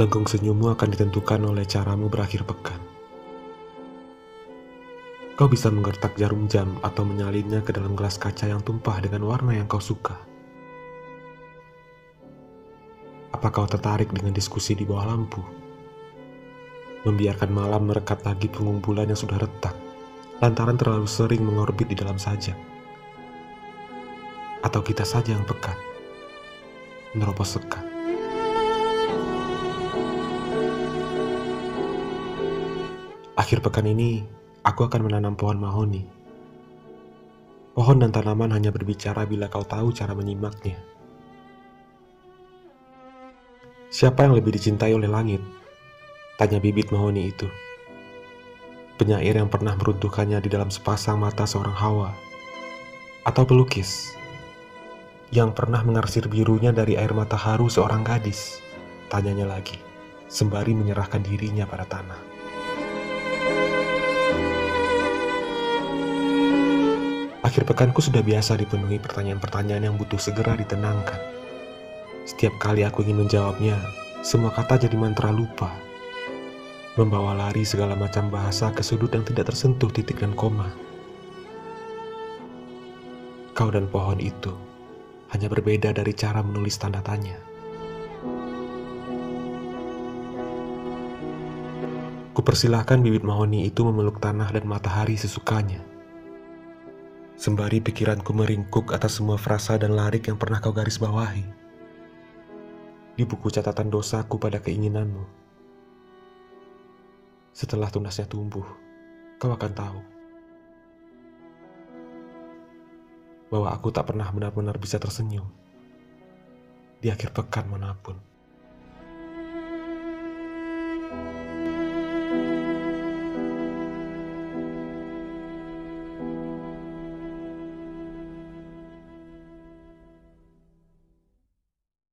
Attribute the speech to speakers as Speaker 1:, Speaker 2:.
Speaker 1: Lengkung senyummu akan ditentukan oleh caramu berakhir pekan. Kau bisa menggertak jarum jam atau menyalinnya ke dalam gelas kaca yang tumpah dengan warna yang kau suka. Apa kau tertarik dengan diskusi di bawah lampu? Membiarkan malam merekat lagi punggung bulan yang sudah retak, lantaran terlalu sering mengorbit di dalam sajak. Atau kita saja yang pekat, menerobos sekat. Akhir pekan ini, aku akan menanam pohon mahoni. Pohon dan tanaman hanya berbicara bila kau tahu cara menyimaknya. Siapa yang lebih dicintai oleh langit? Tanya bibit mahoni itu. Penyair yang pernah meruntuhkannya di dalam sepasang mata seorang hawa. Atau pelukis yang pernah mengarsir birunya dari air mata haru seorang gadis. Tanyanya lagi, sembari menyerahkan dirinya pada tanah. Akhir pekanku sudah biasa dipenuhi pertanyaan-pertanyaan yang butuh segera ditenangkan. Setiap kali aku ingin menjawabnya, semua kata jadi mantra lupa. Membawa lari segala macam bahasa ke sudut yang tidak tersentuh titik dan koma. Kau dan pohon itu hanya berbeda dari cara menulis tanda tanya. Kupersilahkan bibit mahoni itu memeluk tanah dan matahari sesukanya sembari pikiranku meringkuk atas semua frasa dan larik yang pernah kau garis bawahi. Di buku catatan dosaku pada keinginanmu. Setelah tunasnya tumbuh, kau akan tahu. Bahwa aku tak pernah benar-benar bisa tersenyum. Di akhir pekan mana pun. thank you